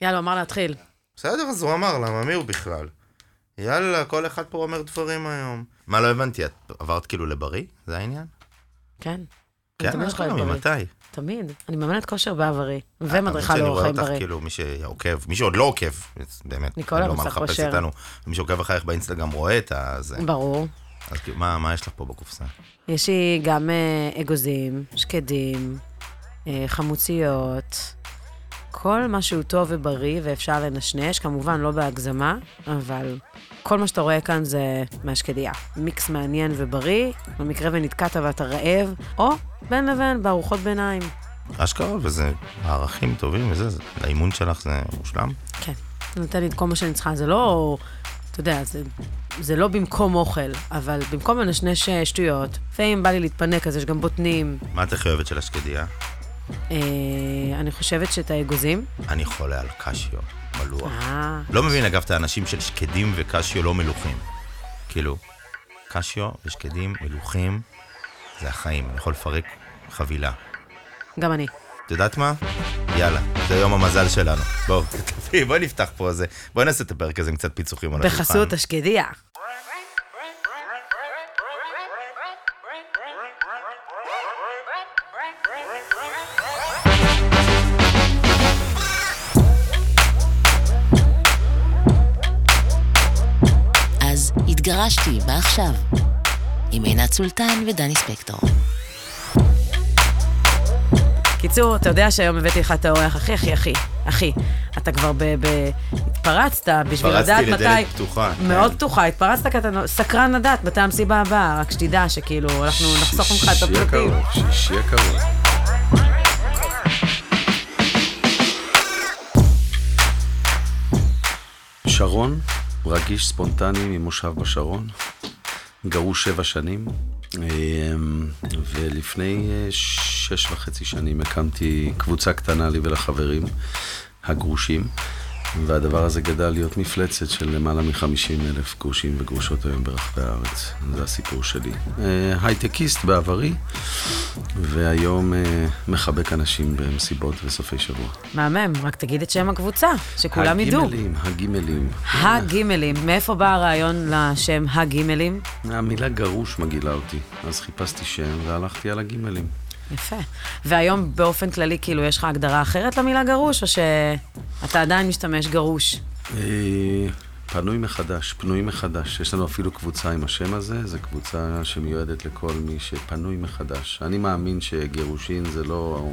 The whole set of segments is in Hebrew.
יאללה, הוא אמר להתחיל. בסדר, אז הוא אמר, למה מי הוא בכלל? יאללה, כל אחד פה אומר דברים היום. מה, לא הבנתי, את עברת כאילו לבריא? זה העניין? כן. אני כן, אוכלת בריא. ממתי? תמיד. אני מאמנת כושר בעברי, ומדריכה האמת שאני לאורח רואה אותך בריא. כאילו, מי שעוקב, מי שעוד לא עוקב, באמת, אני לא מה לחפש. איתנו, מי שעוקב אחריך באינסטגרם רואה את הזה. ברור. אז כאילו, מה מה יש לך פה בקופסה? יש לי גם אה, אגוזים, שקדים, אה, חמוציות, כל מה שהוא טוב ובריא ואפשר לנשנש, כמובן לא בהגזמה, אבל כל מה שאתה רואה כאן זה מהשקדיה. מיקס מעניין ובריא, במקרה ונתקעת ואתה רעב, או בין לבין בארוחות ביניים. אשכרה, וזה ערכים טובים וזה, זה- לאימון שלך זה מושלם? כן, נותן לי את כל מה שאני צריכה, זה לא, אתה יודע, זה, זה לא במקום אוכל, אבל במקום לנשנש אה, שטויות, לפעמים בא לי להתפנק, אז יש גם בוטנים. מה את הכי אוהבת של השקדיה? אה, אני חושבת שאת האגוזים, אני חולה על קשיו, מלוח. אה, לא מבין, אגב, את האנשים של שקדים וקשיו לא מלוכים. כאילו, קשיו ושקדים מלוכים, זה החיים, אני יכול לפרק חבילה. גם אני. את יודעת מה? יאללה, זה יום המזל שלנו. בואו, בואי נפתח פה איזה... בואי נעשה את הפרק הזה עם קצת פיצוחים על השולחן. בחסות השקדיה. התגרשתי, מה עכשיו? עם עינת סולטן ודני ספקטור. קיצור, אתה יודע שהיום הבאתי לך את האורח הכי הכי הכי, אחי. אתה כבר ב... ב... התפרצת בשביל לדעת לדלת מתי... פתוחה, כן. מאוד פתוחה, התפרצת כי אתה סקרן לדעת מתי המסיבה הבאה, רק שתדע שכאילו, אנחנו נחסוך ממך את שישי הפרטים. הקרוב, שישי הקרוב. שרון, רגיש ספונטני ממושב בשרון, גרוש שבע שנים, אמ, ולפני אה, שש וחצי שנים הקמתי קבוצה קטנה לי ולחברים הגרושים, והדבר הזה גדל להיות מפלצת של למעלה מ-50 אלף גרושים וגרושות היום ברחבי הארץ. זה הסיפור שלי. אה, הייטקיסט בעברי, והיום אה, מחבק אנשים במסיבות וסופי שבוע. מהמם, רק תגיד את שם הקבוצה, שכולם ידעו. הגימלים, הגימלים. הגימלים, מאיפה בא הרעיון לשם הגימלים? המילה גרוש מגעילה אותי, אז חיפשתי שם והלכתי על הגימלים. יפה. והיום באופן כללי, כאילו, יש לך הגדרה אחרת למילה גרוש, או שאתה עדיין משתמש גרוש? אה, פנוי מחדש, פנוי מחדש. יש לנו אפילו קבוצה עם השם הזה, זו קבוצה שמיועדת לכל מי שפנוי מחדש. אני מאמין שגירושין זה לא...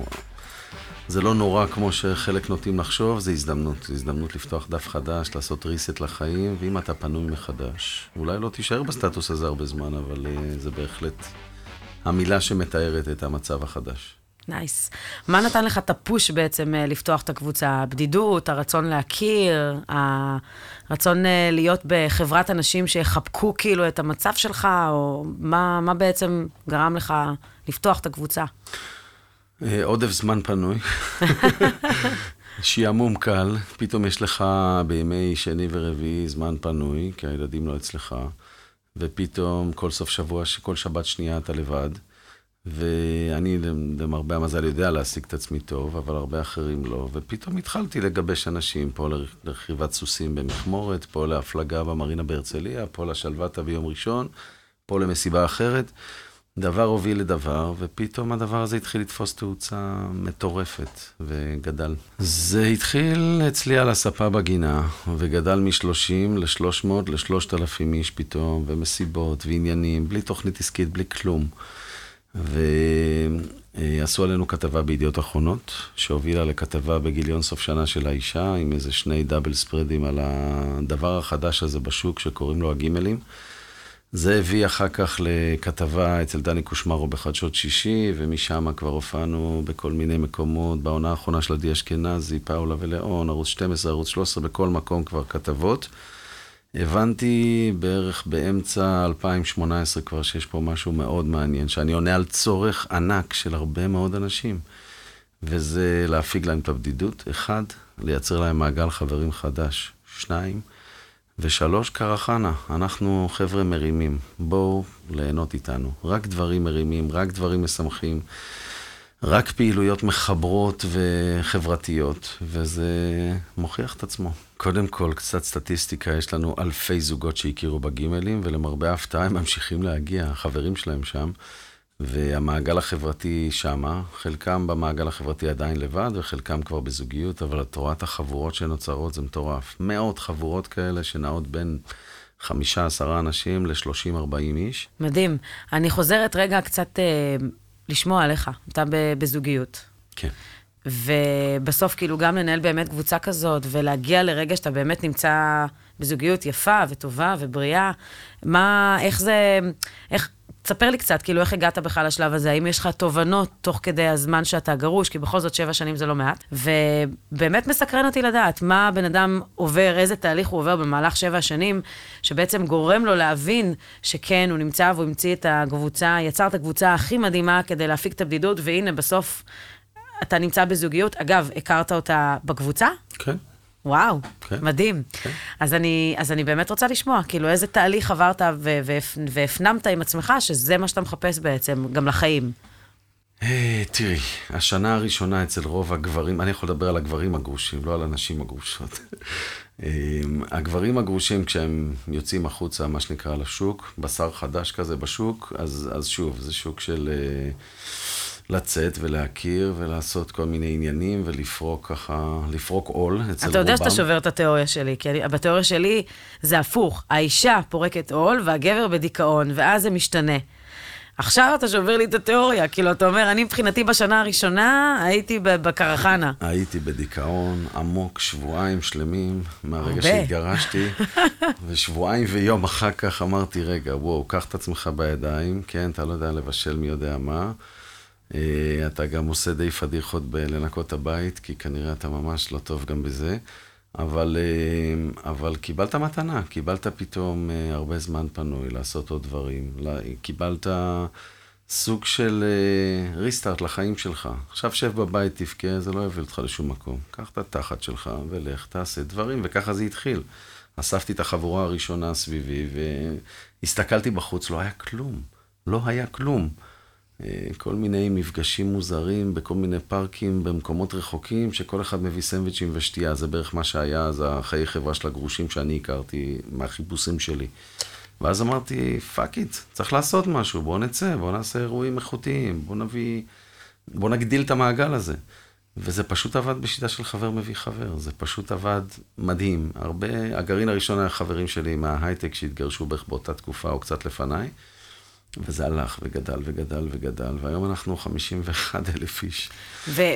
זה לא נורא כמו שחלק נוטים לחשוב, זה הזדמנות. זו הזדמנות לפתוח דף חדש, לעשות reset לחיים, ואם אתה פנוי מחדש, אולי לא תישאר בסטטוס הזה הרבה זמן, אבל אה, זה בהחלט המילה שמתארת את המצב החדש. nice. מה נתן לך את ה push בעצם אה, לפתוח את הקבוצה? הבדידות, הרצון להכיר, הרצון אה, להיות בחברת אנשים שיחבקו כאילו את המצב שלך, או מה, מה בעצם גרם לך לפתוח את הקבוצה? אה, עודף זמן פנוי. שעמום קל, פתאום יש לך בימי שני ורביעי זמן פנוי, כי הילדים לא אצלך, ופתאום כל סוף שבוע, כל שבת שנייה אתה לבד. ואני, למרבה המזל, יודע להשיג את עצמי טוב, אבל הרבה אחרים לא. ופתאום התחלתי לגבש אנשים, פה לרכיבת סוסים במכמורת, פה להפלגה במרינה בהרצליה, פה לשלוותה ביום ראשון, פה למסיבה אחרת. דבר הוביל לדבר, ופתאום הדבר הזה התחיל לתפוס תאוצה מטורפת, וגדל. זה התחיל אצלי על הספה בגינה, וגדל מ-30 ל-300 ל-3,000 איש פתאום, ומסיבות ועניינים, בלי תוכנית עסקית, בלי כלום. ועשו עלינו כתבה בידיעות אחרונות, שהובילה לכתבה בגיליון סוף שנה של האישה, עם איזה שני דאבל ספרדים על הדבר החדש הזה בשוק, שקוראים לו הגימלים. זה הביא אחר כך לכתבה אצל דני קושמרו בחדשות שישי, ומשם כבר הופענו בכל מיני מקומות, בעונה האחרונה של עדי אשכנזי, פאולה ולאון, ערוץ 12, ערוץ 13, בכל מקום כבר כתבות. הבנתי בערך באמצע 2018 כבר שיש פה משהו מאוד מעניין, שאני עונה על צורך ענק של הרבה מאוד אנשים. וזה להפיג להם את הבדידות, אחד, לייצר להם מעגל חברים חדש, שניים, ושלוש, קרחנה, אנחנו חבר'ה מרימים, בואו ליהנות איתנו. רק דברים מרימים, רק דברים משמחים. רק פעילויות מחברות וחברתיות, וזה מוכיח את עצמו. קודם כל, קצת סטטיסטיקה, יש לנו אלפי זוגות שהכירו בגימלים, ולמרבה ההפתעה הם ממשיכים להגיע, החברים שלהם שם, והמעגל החברתי שמה, חלקם במעגל החברתי עדיין לבד, וחלקם כבר בזוגיות, אבל את רואה את החבורות שנוצרות, זה מטורף. מאות חבורות כאלה שנעות בין... חמישה, עשרה אנשים לשלושים, ארבעים איש. מדהים. אני חוזרת רגע קצת אה, לשמוע עליך. אתה בזוגיות. כן. ובסוף, כאילו, גם לנהל באמת קבוצה כזאת, ולהגיע לרגע שאתה באמת נמצא בזוגיות יפה וטובה ובריאה, מה, איך זה, איך, תספר לי קצת, כאילו, איך הגעת בכלל לשלב הזה? האם יש לך תובנות תוך כדי הזמן שאתה גרוש? כי בכל זאת שבע שנים זה לא מעט. ובאמת מסקרן אותי לדעת מה הבן אדם עובר, איזה תהליך הוא עובר במהלך שבע שנים, שבעצם גורם לו להבין שכן, הוא נמצא והוא המציא את הקבוצה, יצר את הקבוצה הכי מדהימה כדי להפיק את הבדידות, והנה, בסוף אתה נמצא בזוגיות. אגב, הכרת אותה בקבוצה? כן. וואו, כן. מדהים. כן. אז, אני, אז אני באמת רוצה לשמוע, כאילו, איזה תהליך עברת והפנמת עם עצמך, שזה מה שאתה מחפש בעצם, גם לחיים. Hey, אה, תראי, השנה הראשונה אצל רוב הגברים, אני יכול לדבר על הגברים הגרושים, לא על הנשים הגרושות. אה, הגברים הגרושים, כשהם יוצאים החוצה, מה שנקרא, לשוק, בשר חדש כזה בשוק, אז, אז שוב, זה שוק של... Uh, לצאת ולהכיר ולעשות כל מיני עניינים ולפרוק ככה, לפרוק עול אצל רובם. אתה יודע שאתה שובר את התיאוריה שלי, כי אני, בתיאוריה שלי זה הפוך. האישה פורקת עול והגבר בדיכאון, ואז זה משתנה. עכשיו אתה שובר לי את התיאוריה, כאילו, אתה אומר, אני מבחינתי בשנה הראשונה הייתי בקרחנה. הייתי בדיכאון עמוק שבועיים שלמים, מהרגע שהתגרשתי, ושבועיים ויום אחר כך אמרתי, רגע, וואו, קח את עצמך בידיים, כן, אתה לא יודע לבשל מי יודע מה. אה, אתה גם עושה די פדיחות בלנקות הבית, כי כנראה אתה ממש לא טוב גם בזה. אבל, אה, אבל קיבלת מתנה, קיבלת פתאום אה, הרבה זמן פנוי לעשות עוד דברים. קיבלת סוג של ריסטארט לחיים שלך. עכשיו שב בבית, תבכה, זה לא יביא אותך לשום מקום. קח את התחת שלך ולך, תעשה דברים, וככה זה התחיל. אספתי את החבורה הראשונה סביבי, והסתכלתי בחוץ, לא היה כלום. לא היה כלום. אה, כל מיני מפגשים מוזרים בכל מיני פארקים במקומות רחוקים, שכל אחד מביא סנדוויצ'ים ושתייה. זה בערך מה שהיה אז החיי חברה של הגרושים שאני הכרתי מהחיפושים שלי. ואז אמרתי, fuck it, צריך לעשות משהו, בואו נצא, בואו נעשה אירועים איכותיים, בואו נביא, בואו נגדיל את המעגל הזה. וזה פשוט עבד בשיטה של חבר מביא חבר, זה פשוט עבד מדהים. הרבה, הגרעין הראשון היה חברים שלי מההייטק שהתגרשו בערך באותה תקופה או קצת לפניי. וזה הלך וגדל וגדל וגדל, והיום אנחנו 51 אלף איש.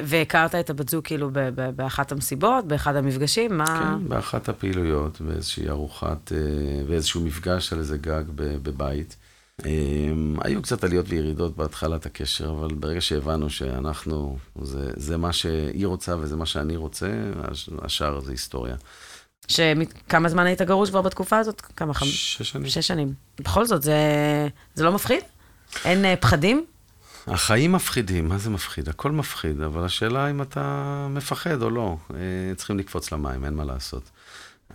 והכרת את הבת זוג כאילו באחת המסיבות, באחד המפגשים? מה... כן, באחת הפעילויות, באיזושהי ארוחת, אה, באיזשהו מפגש על איזה גג בבית. אה, היו קצת עליות וירידות בהתחלת הקשר, אבל ברגע שהבנו שאנחנו, זה, זה מה שהיא רוצה וזה מה שאני רוצה, השאר זה היסטוריה. שכמה זמן היית גרוש כבר בתקופה הזאת? כמה? חמ... שש שנים. שש שנים. בכל זאת, זה, זה לא מפחיד? אין uh, פחדים? החיים מפחידים, מה זה מפחיד? הכל מפחיד, אבל השאלה אם אתה מפחד או לא. אה, צריכים לקפוץ למים, אין מה לעשות.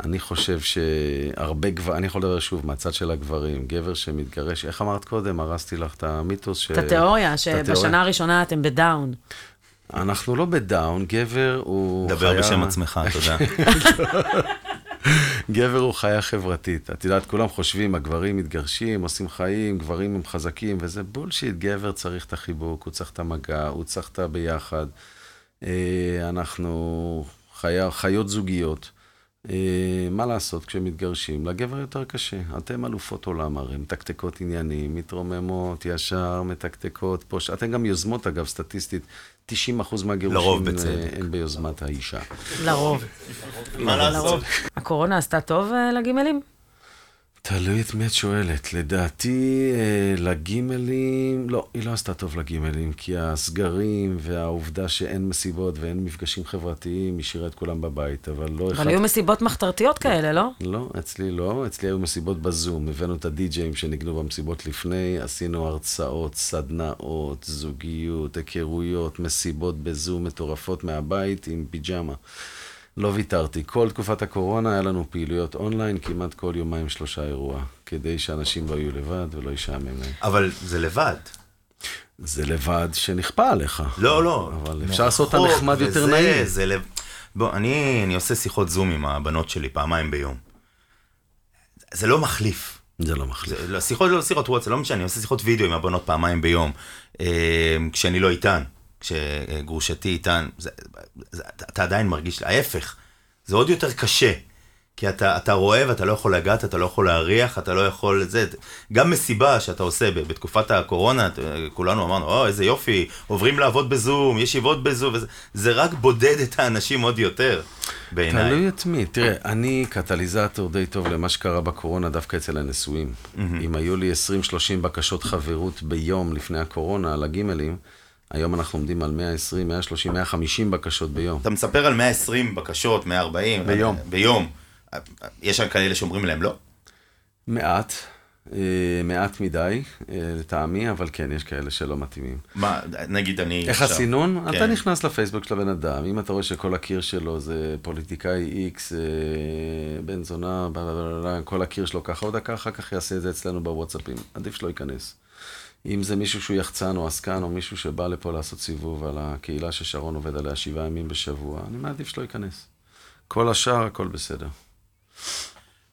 אני חושב שהרבה גברים, אני יכול לדבר שוב מהצד של הגברים, גבר שמתגרש, איך אמרת קודם? הרסתי לך את המיתוס ש... את התיאוריה, שבשנה הראשונה אתם בדאון. אנחנו לא בדאון, גבר הוא דבר חיה... דבר בשם עצמך, תודה. גבר הוא חיה חברתית. את יודעת, כולם חושבים, הגברים מתגרשים, עושים חיים, גברים הם חזקים, וזה bullshit. גבר צריך את החיבוק, הוא צריך את המגע, הוא צריך את הביחד. אה, אנחנו חיה, חיות זוגיות. אה, מה לעשות כשמתגרשים? לגבר יותר קשה. אתם אלופות עולם הרי, מתקתקות עניינים, מתרוממות, ישר, מתקתקות, פה, אתן גם יוזמות, אגב, סטטיסטית. 90% מהגירושים אה, הם ביוזמת האישה. לרוב. מה לעשות? הקורונה עשתה טוב אה, לגימלים? תלוי את מי את שואלת. לדעתי, אה, לגימלים, לא, היא לא עשתה טוב לגימלים, כי הסגרים והעובדה שאין מסיבות ואין מפגשים חברתיים, השאירה את כולם בבית, אבל לא אבל אחד... אבל היו מסיבות מחתרתיות כאלה, לא? לא, אצלי לא. אצלי היו מסיבות בזום. הבאנו את הדי-ג'אים שניגנו במסיבות לפני, עשינו הרצאות, סדנאות, זוגיות, היכרויות, מסיבות בזום מטורפות מהבית עם פיג'מה. לא ויתרתי. כל תקופת הקורונה היה לנו פעילויות אונליין, כמעט כל יומיים שלושה אירוע, כדי שאנשים לא יהיו לבד ולא ישעמם להם. אבל זה לבד. זה לבד שנכפה עליך. לא, לא. אבל אפשר לעשות אותה נחמד יותר נעים. זה לב... בוא, אני, אני עושה שיחות זום עם הבנות שלי פעמיים ביום. זה לא מחליף. זה לא מחליף. זה, לא, שיחות לא שיחות וואטסאפ, לא משנה, אני עושה שיחות וידאו עם הבנות פעמיים ביום, אה, כשאני לא איתן, כשגרושתי איתן, זה, זה, אתה, אתה עדיין מרגיש, ההפך, זה עוד יותר קשה, כי אתה, אתה רואה ואתה לא יכול לגעת, אתה לא יכול להריח, אתה לא יכול, זה, גם מסיבה שאתה עושה בתקופת הקורונה, כולנו אמרנו, או, איזה יופי, עוברים לעבוד בזום, ישיבות בזום, וזה, זה רק בודד את האנשים עוד יותר, בעיניי. תלוי את מי. תראה, אני קטליזטור די טוב למה שקרה בקורונה דווקא אצל הנשואים. אם היו לי 20-30 בקשות חברות ביום לפני הקורונה על הגימלים, היום אנחנו עומדים על 120, 130, 150 בקשות ביום. אתה מספר על 120 בקשות, 140. ביום. ביום. יש שם כאלה שאומרים להם לא? מעט, אה, מעט מדי, אה, לטעמי, אבל כן, יש כאלה שלא מתאימים. מה, נגיד אני... איך עכשיו- הסינון? כן. אתה נכנס לפייסבוק של הבן אדם, אם אתה רואה שכל הקיר שלו זה פוליטיקאי איקס, אה, בן זונה, כל הקיר שלו ככה, עוד דקה אחר כך יעשה את זה אצלנו בוואטסאפים. עדיף שלא ייכנס. אם זה מישהו שהוא יחצן או עסקן, או מישהו שבא לפה לעשות סיבוב על הקהילה ששרון עובד עליה שבעה ימים בשבוע, אני מעדיף שלא ייכנס. כל השאר, הכל בסדר.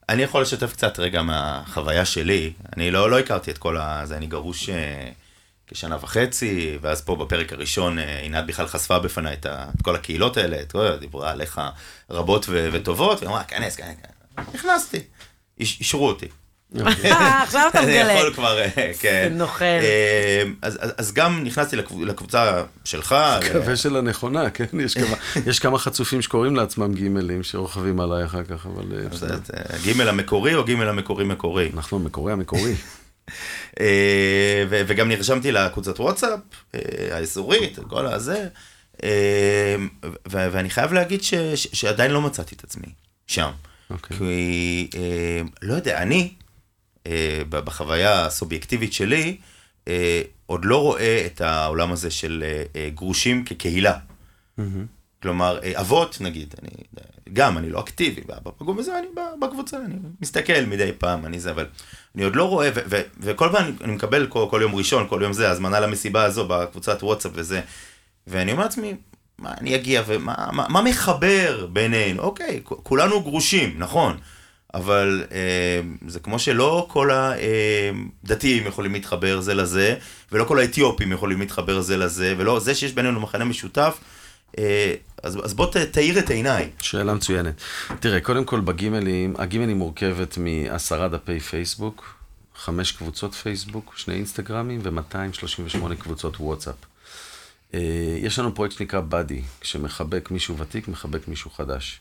אני יכול לשתף קצת רגע מהחוויה שלי. אני לא, לא הכרתי את כל ה... זה, אני גרוש אה, כשנה וחצי, ואז פה בפרק הראשון אה, עינת בכלל חשפה בפניי את, את כל הקהילות האלה, את כל, דיברה עליך רבות ו, וטובות, והיא אמרה, כנס, כנס, כנס. נכנסתי. איש, אישרו אותי. אה, עכשיו אתה אני מגלה. יכול כבר, אה, כן. נוכל. אה, אז, אז, אז גם נכנסתי לקב- לקבוצה שלך. מקווה של הנכונה, כן? יש כמה, יש כמה חצופים שקוראים לעצמם גימלים שרוכבים עליי אחר כך, אבל גימל המקורי או גימל המקורי מקורי? אנחנו המקורי המקורי. וגם נרשמתי לקבוצת וואטסאפ האזורית, כל הזה, ו- ואני חייב להגיד שעדיין לא מצאתי את עצמי שם. אוקיי. כי, אה, לא יודע, אני, בחוויה הסובייקטיבית שלי, אה, עוד לא רואה את העולם הזה של אה, אה, גרושים כקהילה. כלומר, אה, אבות, נגיד, אני, גם, אני לא אקטיבי, בפגום בזה, אני בקבוצה, אני מסתכל מדי פעם, אני זה, אבל אני עוד לא רואה, ו- ו- וכל פעם אני, אני מקבל כל, כל יום ראשון, כל יום זה, הזמנה למסיבה הזו בקבוצת וואטסאפ וזה, ואני אומר לעצמי, מה, אני אגיע, ומה מה, מה מחבר בינינו? אוקיי, כולנו גרושים, נכון, אבל אה, זה כמו שלא כל הדתיים יכולים להתחבר זה לזה, ולא כל האתיופים יכולים להתחבר זה לזה, ולא, זה שיש בינינו מחנה משותף, אה, אז, אז בוא תאיר את עיניי. שאלה מצוינת. תראה, קודם כל בגימלים, הגימלים מורכבת מעשרה דפי פייסבוק, חמש קבוצות פייסבוק, שני אינסטגרמים ו-238 קבוצות וואטסאפ. אה, יש לנו פרויקט שנקרא buddy, שמחבק מישהו ותיק, מחבק מישהו חדש.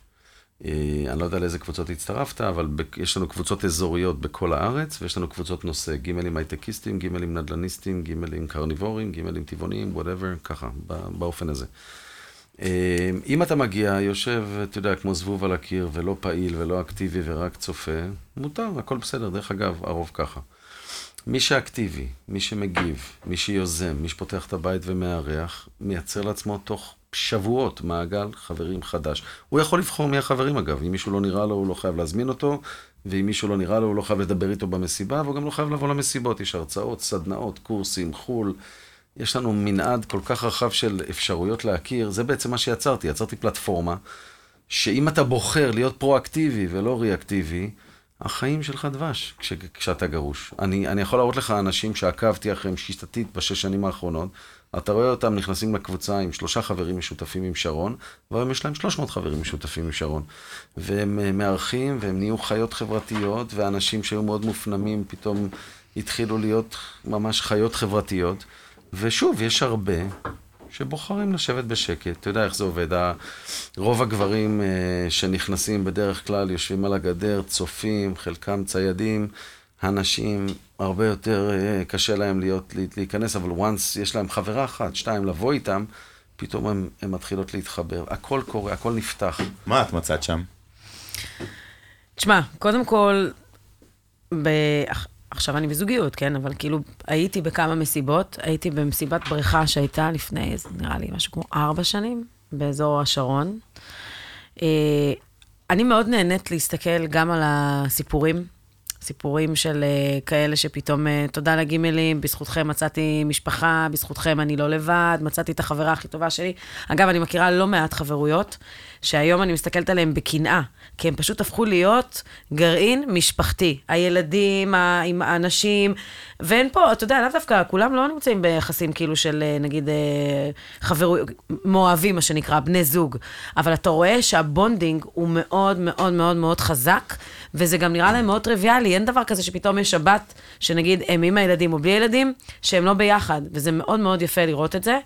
אה, אני לא יודע לאיזה קבוצות הצטרפת, אבל יש לנו קבוצות אזוריות בכל הארץ, ויש לנו קבוצות נושא, גימלים הייטקיסטים, גימלים נדל"ניסטים, גימלים קרניבורים, גימלים טבעוניים, whatever, ככה, באופן הזה. אה, אם אתה מגיע, יושב, אתה יודע, כמו זבוב על הקיר, ולא פעיל ולא אקטיבי ורק צופה, מותר, הכל בסדר. דרך אגב, הרוב ככה. מי שאקטיבי, מי שמגיב, מי שיוזם, מי שפותח את הבית ומארח, מייצר לעצמו תוך שבועות מעגל חברים חדש. הוא יכול לבחור מי החברים אגב, אם מישהו לא נראה לו, הוא לא חייב להזמין אותו, ואם מישהו לא נראה לו, הוא לא חייב לדבר איתו במסיבה, והוא גם לא חייב לבוא למסיבות. יש הרצאות, סדנאות, קורסים, חו"ל. יש לנו מנעד כל כך רחב של אפשרויות להכיר, זה בעצם מה שיצרתי, יצרתי פלטפורמה, שאם אתה בוחר להיות פרואקטיבי ולא ריאקטיבי, החיים שלך דבש כש, כשאתה גרוש. אני, אני יכול להראות לך אנשים שעקבתי אחריהם שיטתית בשש שנים האחרונות, אתה רואה אותם נכנסים לקבוצה עם שלושה חברים משותפים עם שרון, והיום יש להם 300 חברים משותפים עם שרון. והם אה, מארחים, והם נהיו חיות חברתיות, ואנשים שהיו מאוד מופנמים פתאום התחילו להיות ממש חיות חברתיות. ושוב, יש הרבה שבוחרים לשבת בשקט. אתה יודע איך זה עובד. רוב הגברים אה, שנכנסים בדרך כלל יושבים על הגדר, צופים, חלקם ציידים. הנשים, הרבה יותר אה, קשה להם להיות, לה- להיכנס, אבל once יש להם חברה אחת, שתיים, לבוא איתם, פתאום הן מתחילות להתחבר. הכל קורה, הכל נפתח. מה את מצאת שם? תשמע, קודם כל, ב... עכשיו אני בזוגיות, כן? אבל כאילו, הייתי בכמה מסיבות. הייתי במסיבת בריכה שהייתה לפני, איזה, נראה לי, משהו כמו ארבע שנים, באזור השרון. אה, אני מאוד נהנית להסתכל גם על הסיפורים. סיפורים של אה, כאלה שפתאום, אה, תודה לגימלים, בזכותכם מצאתי משפחה, בזכותכם אני לא לבד, מצאתי את החברה הכי טובה שלי. אגב, אני מכירה לא מעט חברויות, שהיום אני מסתכלת עליהן בקנאה, כי הם פשוט הפכו להיות גרעין משפחתי. הילדים, עם האנשים, ואין פה, אתה יודע, לאו דווקא, כולם לא נמצאים ביחסים כאילו של, אה, נגיד, חברויות, מאוהבים, מה שנקרא, בני זוג. אבל אתה רואה שה bonding הוא מאוד מאוד מאוד מאוד חזק, וזה גם נראה להם מאוד טריוויאלי. אין דבר כזה שפתאום יש שבת, שנגיד הם עם הילדים או בלי ילדים, שהם לא ביחד, וזה מאוד מאוד יפה לראות את זה.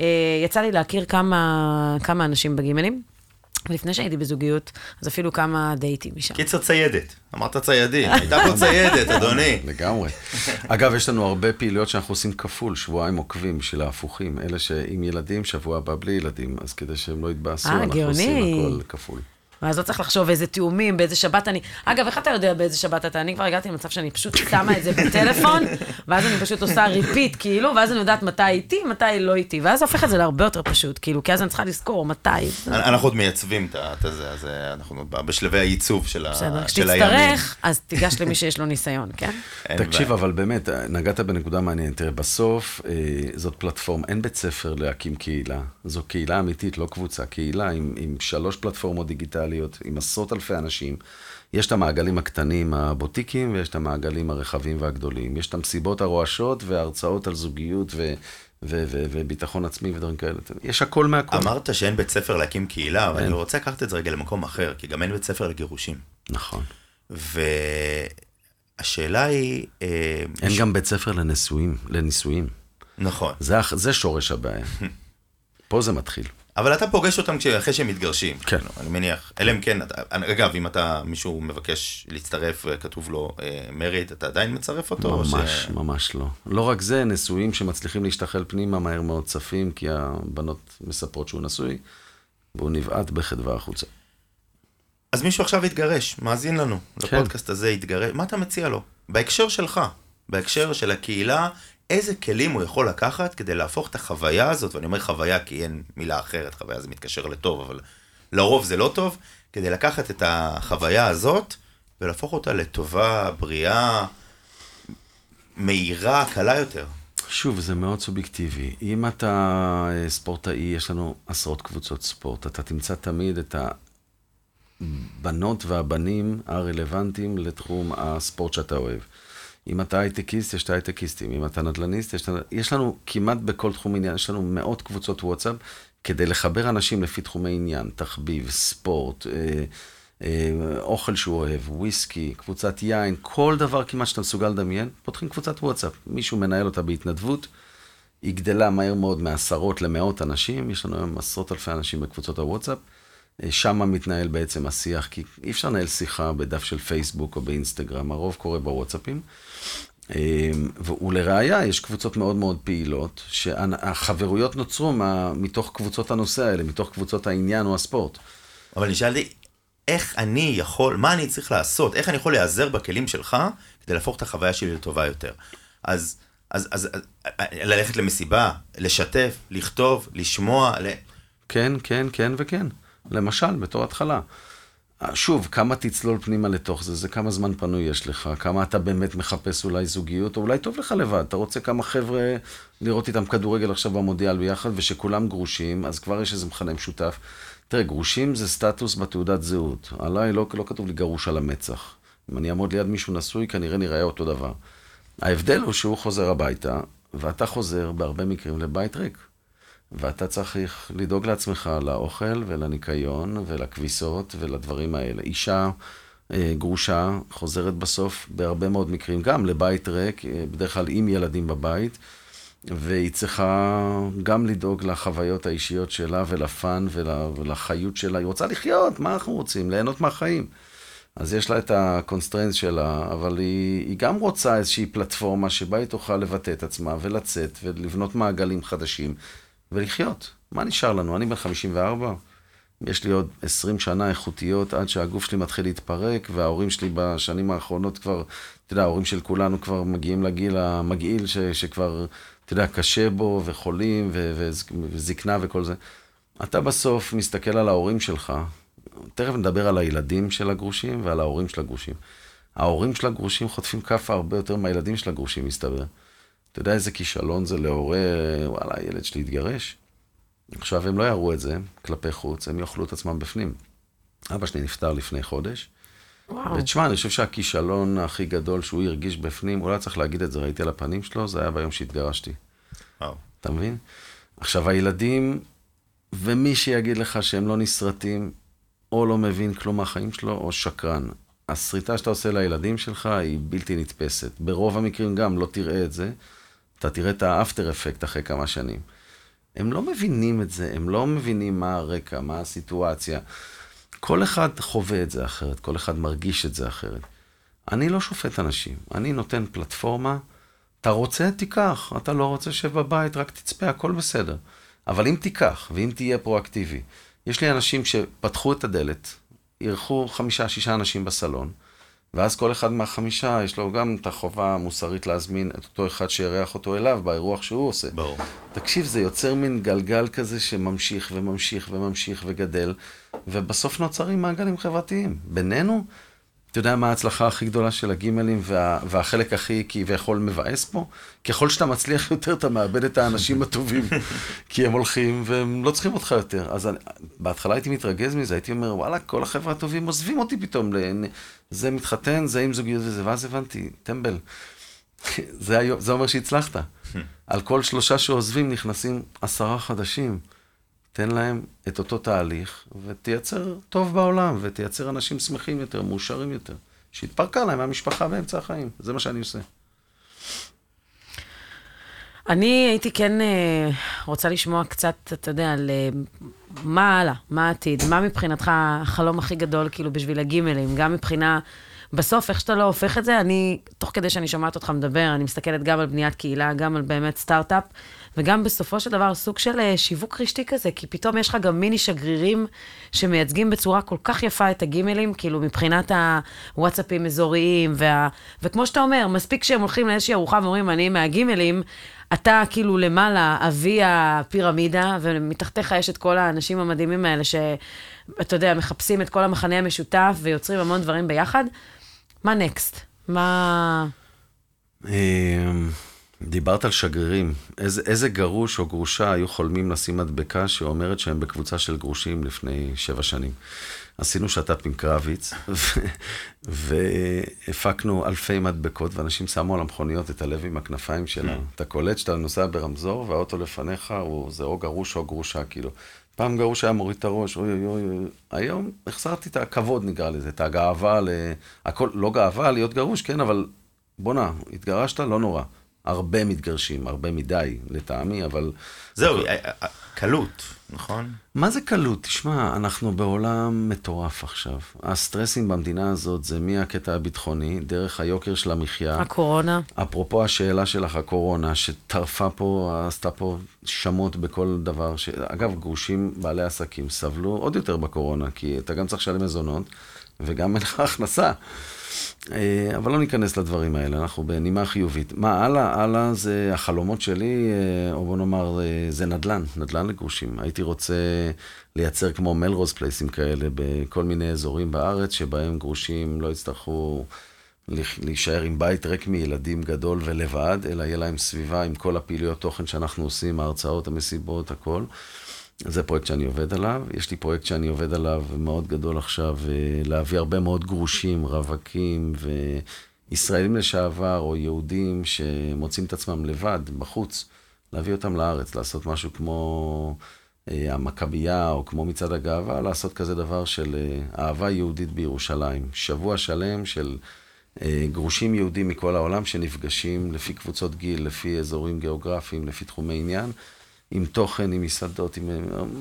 אה, יצא לי להכיר כמה, כמה אנשים בגימלים. ולפני שהייתי בזוגיות, אז אפילו כמה דייטים משם. קיצר ציידת. אמרת ציידים, הייתה פה ציידת, אדוני. לגמרי. אגב, יש לנו הרבה פעילויות שאנחנו עושים כפול, שבועיים עוקבים בשביל ההפוכים. אלה שעם ילדים, שבוע הבא בלי ילדים, אז כדי שהם לא יתבאסו, אה, אנחנו עושים. הכל כפול. ואז לא צריך לחשוב איזה תיאומים, באיזה שבת אני... אגב, איך אתה יודע באיזה שבת אתה? אני כבר הגעתי למצב שאני פשוט שמה את זה בטלפון, ואז אני פשוט עושה repeat, כאילו, ואז אני יודעת מתי איתי, מתי לא איתי, ואז זה הופך את זה להרבה יותר פשוט, כאילו, כי אז אני צריכה לזכור מתי. אנחנו עוד מייצבים את ה- את הזה, אז אה, אנחנו בשלבי הייצוב של ה- בסדר, הימים. כשתצטרך, אז תיגש למי שיש לו ניסיון, כן? תקשיב. אבל באמת, נגעת בנקודה מעניינת. תראה, בסוף אה, זאת פלטפורמה, אין בית ספר להקים קהילה. זו קהילה אמיתית, לא קבוצה. קהילה עם שלוש פלטפורמות דיגיטליות, עם עשרות אלפי אנשים. יש את המעגלים הקטנים, הבוטיקים, ויש את המעגלים הרחבים והגדולים. יש את המסיבות הרועשות וההרצאות על זוגיות ו... ו- ו- וביטחון עצמי ודברים כאלה. יש הכל מהכל. אמרת שאין בית ספר להקים קהילה, אבל. אני רוצה לקחת את זה רגע למקום אחר, כי גם אין בית ספר לגירושים. נכון. והשאלה היא... אה, אין ש- גם בית ספר לנישואים, לנישואים. נכון. זה, זה שורש הבעיה. פה זה מתחיל. אבל אתה פוגש אותם אחרי שהם מתגרשים. כן. אני מניח. אלא אם כן, אתה- אגב, אם אתה, מישהו מבקש להצטרף וכתוב לו מריד, אתה עדיין מצרף אותו? או ממש, ש- ממש לא. לא רק זה, נשואים שמצליחים להשתחל פנימה מהר מאוד צפים, כי הבנות מספרות שהוא נשוי, והוא נבעט בחדווה החוצה. אז מישהו עכשיו יתגרש, מאזין לנו, כן. לפודקאסט הזה יתגרש, מה אתה מציע לו? בהקשר שלך, בהקשר של הקהילה, איזה כלים הוא יכול לקחת כדי להפוך את החוויה הזאת, ואני אומר חוויה כי אין מילה אחרת, חוויה זה מתקשר לטוב, אבל לרוב זה לא טוב, כדי לקחת את החוויה הזאת ולהפוך אותה לטובה, בריאה, מהירה, קלה יותר. שוב, זה מאוד סובייקטיבי. אם אתה אה, ספורטאי, יש לנו עשרות קבוצות ספורט. אתה תמצא תמיד את הבנות והבנים הרלוונטיים לתחום הספורט שאתה אוהב. אם אתה הייטקיסט, יש את ההייטקיסטים. אם אתה נדל"ניסט, יש, את יש לנו כמעט בכל תחום עניין, יש לנו מאות קבוצות וואטסאפ כדי לחבר אנשים לפי תחומי עניין, תחביב, ספורט, אה, אה, אוכל שהוא אוהב, וויסקי, קבוצת יין, כל דבר כמעט שאתה מסוגל לדמיין, פותחים קבוצת וואטסאפ. מישהו מנהל אותה בהתנדבות, היא גדלה מהר מאוד מעשרות למאות אנשים, יש לנו היום עשרות אלפי אנשים בקבוצות הוואטסאפ. שם מתנהל בעצם השיח, כי אי אפשר לנהל שיחה בדף של פייסבוק או באינסטגרם, הרוב קורה בוואטסאפים. אה, ולראיה, יש קבוצות מאוד מאוד פעילות, שהחברויות נוצרו מה, מתוך קבוצות הנושא האלה, מתוך קבוצות העניין או הספורט. אבל אני שאלתי, איך אני יכול, מה אני צריך לעשות, איך אני יכול להיעזר בכלים שלך כדי להפוך את החוויה שלי לטובה יותר. אז, אז, אז, אז ללכת למסיבה, לשתף, לכתוב, לשמוע, ל... כן, כן, כן וכן. למשל, בתור התחלה. שוב, כמה תצלול פנימה לתוך זה, זה כמה זמן פנוי יש לך, כמה אתה באמת מחפש אולי זוגיות, או אולי טוב לך לבד, אתה רוצה כמה חבר'ה לראות איתם כדורגל עכשיו במודיאל ביחד, ושכולם גרושים, אז כבר יש איזה מכנה משותף. תראה, גרושים זה סטטוס בתעודת זהות. עליי לא, לא כתוב לי גרוש על המצח. אם אני אעמוד ליד מישהו נשוי, כנראה נראה אותו דבר. ההבדל הוא שהוא חוזר הביתה, ואתה חוזר בהרבה מקרים לבית ריק. ואתה צריך לדאוג לעצמך לאוכל ולניקיון ולכביסות ולדברים האלה. אישה אה, גרושה חוזרת בסוף בהרבה מאוד מקרים גם לבית ריק, אה, בדרך כלל עם ילדים בבית, והיא צריכה גם לדאוג לחוויות האישיות שלה ול fun ול, ולחיות שלה. היא רוצה לחיות, מה אנחנו רוצים? ליהנות מהחיים. אז יש לה את ה constraints שלה, אבל היא, היא גם רוצה איזושהי פלטפורמה שבה היא תוכל לבטא את עצמה ולצאת ולבנות מעגלים חדשים. ולחיות. מה נשאר לנו? אני בן 54, יש לי עוד 20 שנה איכותיות עד שהגוף שלי מתחיל להתפרק, וההורים שלי בשנים האחרונות כבר, אתה יודע, ההורים של כולנו כבר מגיעים לגיל המגעיל, ש, שכבר, אתה יודע, קשה בו, וחולים, ו, וזקנה וכל זה. אתה בסוף מסתכל על ההורים שלך, תכף נדבר על הילדים של הגרושים ועל ההורים של הגרושים. ההורים של הגרושים חוטפים כאפה הרבה יותר מהילדים של הגרושים, מסתבר. אתה יודע איזה כישלון זה להורה, וואלה, הילד שלי התגרש? עכשיו, הם לא יראו את זה כלפי חוץ, הם יאכלו את עצמם בפנים. אבא שלי נפטר לפני חודש. וואו. ותשמע, אני חושב שהכישלון הכי גדול שהוא הרגיש בפנים, הוא לא היה צריך להגיד את זה, ראיתי על הפנים שלו, זה היה ביום שהתגרשתי. וואו. אתה מבין? עכשיו, הילדים, ומי שיגיד לך שהם לא נסרטים, או לא מבין כלום מהחיים שלו, או שקרן. הסריטה שאתה עושה לילדים שלך היא בלתי נתפסת. ברוב המקרים גם לא תראה את זה, אתה תראה את האפטר אפקט אחרי כמה שנים. הם לא מבינים את זה, הם לא מבינים מה הרקע, מה הסיטואציה. כל אחד חווה את זה אחרת, כל אחד מרגיש את זה אחרת. אני לא שופט אנשים, אני נותן פלטפורמה, אתה רוצה, תיקח, אתה לא רוצה, שב בבית, רק תצפה, הכל בסדר. אבל אם תיקח, ואם תהיה פרואקטיבי, יש לי אנשים שפתחו את הדלת, אירחו חמישה, שישה אנשים בסלון, ואז כל אחד מהחמישה, יש לו גם את החובה המוסרית להזמין את אותו אחד שאירח אותו אליו באירוח שהוא עושה. ברור. תקשיב, זה יוצר מין גלגל כזה שממשיך וממשיך וממשיך וגדל, ובסוף נוצרים מעגלים חברתיים. בינינו, אתה יודע מה ההצלחה הכי גדולה של הגימלים וה, והחלק הכי כביכול מבאס פה? ככל שאתה מצליח יותר, אתה מאבד את האנשים הטובים, כי הם הולכים והם לא צריכים אותך יותר. אז אני, בהתחלה הייתי מתרגז מזה, הייתי אומר, וואלה, כל החבר'ה הטובים עוזבים אותי פתאום. ל- זה מתחתן, זה עם זוגיות וזה, ואז הבנתי, טמבל. זה, היום- זה אומר שהצלחת. על כל שלושה שעוזבים נכנסים עשרה חדשים. תן להם את אותו תהליך, ותייצר טוב בעולם, ותייצר אנשים שמחים יותר, מאושרים יותר. שהתפרקה להם מהמשפחה באמצע החיים. זה מה שאני עושה. אני הייתי כן אה, רוצה לשמוע קצת, אתה יודע, על אה, מה הלאה, מה העתיד, מה מבחינתך החלום הכי גדול, כאילו, בשביל הגימלים, גם מבחינה... בסוף, איך שאתה לא הופך את זה, אני, תוך כדי שאני שומעת אותך מדבר, אני מסתכלת גם על בניית קהילה, גם על באמת סטארט-אפ, וגם בסופו של דבר סוג של אה, שיווק רשתי כזה, כי פתאום יש לך גם מיני שגרירים שמייצגים בצורה כל כך יפה את הגימלים, כאילו מבחינת הוואטסאפים אזוריים, וה... וכמו שאתה אומר, מספיק שהם הולכים לאיזושהי ארוחה ואומרים, אני מהגימלים, אתה כאילו למעלה, אבי הפירמידה, ומתחתיך יש את כל האנשים המדהימים האלה, שאתה יודע, מחפשים את כל המחנה המשותף ויוצרים המון דברים ביחד. מה נקסט? מה... דיברת על שגרירים. איזה, איזה גרוש או גרושה היו חולמים לשים מדבקה שאומרת שהם בקבוצה של גרושים לפני שבע שנים. עשינו שת"פ עם קרביץ, והפקנו אלפי מדבקות, ואנשים שמו על המכוניות את הלב עם הכנפיים שלה. אתה קולט שאתה נוסע ברמזור, והאוטו לפניך הוא, זה או גרוש או גרושה, כאילו. פעם גרוש היה מוריד את הראש, אוי אוי, אוי. היום החזרתי את הכבוד, נקרא לזה, את הגאווה, ל... הכל, לא גאווה להיות גרוש, כן, אבל בואנה, התגרשת, לא נורא. הרבה מתגרשים, הרבה מדי, לטעמי, אבל... זהו, אה, אה, קלות, נכון? מה זה קלות? תשמע, אנחנו בעולם מטורף עכשיו. הסטרסים במדינה הזאת זה מהקטע הביטחוני, דרך היוקר של המחיה. הקורונה? אפרופו השאלה שלך, הקורונה, שטרפה פה, עשתה פה שמות בכל דבר. ש... אגב, גרושים בעלי עסקים סבלו עוד יותר בקורונה, כי אתה גם צריך לשלם מזונות, וגם אין לך הכנסה. אה, אבל לא ניכנס לדברים האלה, אנחנו בנימה חיובית. מה, הלאה? הלאה זה החלומות שלי, אה, או בוא נאמר, אה, זה נדל"ן, נדל"ן לגרושים. הייתי רוצה לייצר כמו מלרוז פלייסים כאלה בכל מיני אזורים בארץ, שבהם גרושים לא יצטרכו להישאר עם בית ריק מילדים גדול ולבד, אלא יהיה להם סביבה עם כל הפעילויות תוכן שאנחנו עושים, ההרצאות, המסיבות, הכל. זה פרויקט שאני עובד עליו. יש לי פרויקט שאני עובד עליו מאוד גדול עכשיו, אה, להביא הרבה מאוד גרושים, רווקים וישראלים לשעבר, או יהודים שמוצאים את עצמם לבד, בחוץ, להביא אותם לארץ, לעשות משהו כמו אה, המכבייה, או כמו מצעד הגאווה, לעשות כזה דבר של אה, אהבה יהודית בירושלים. שבוע שלם של... גרושים יהודים מכל העולם שנפגשים לפי קבוצות גיל, לפי אזורים גיאוגרפיים, לפי תחומי עניין, עם תוכן, עם מסעדות, עם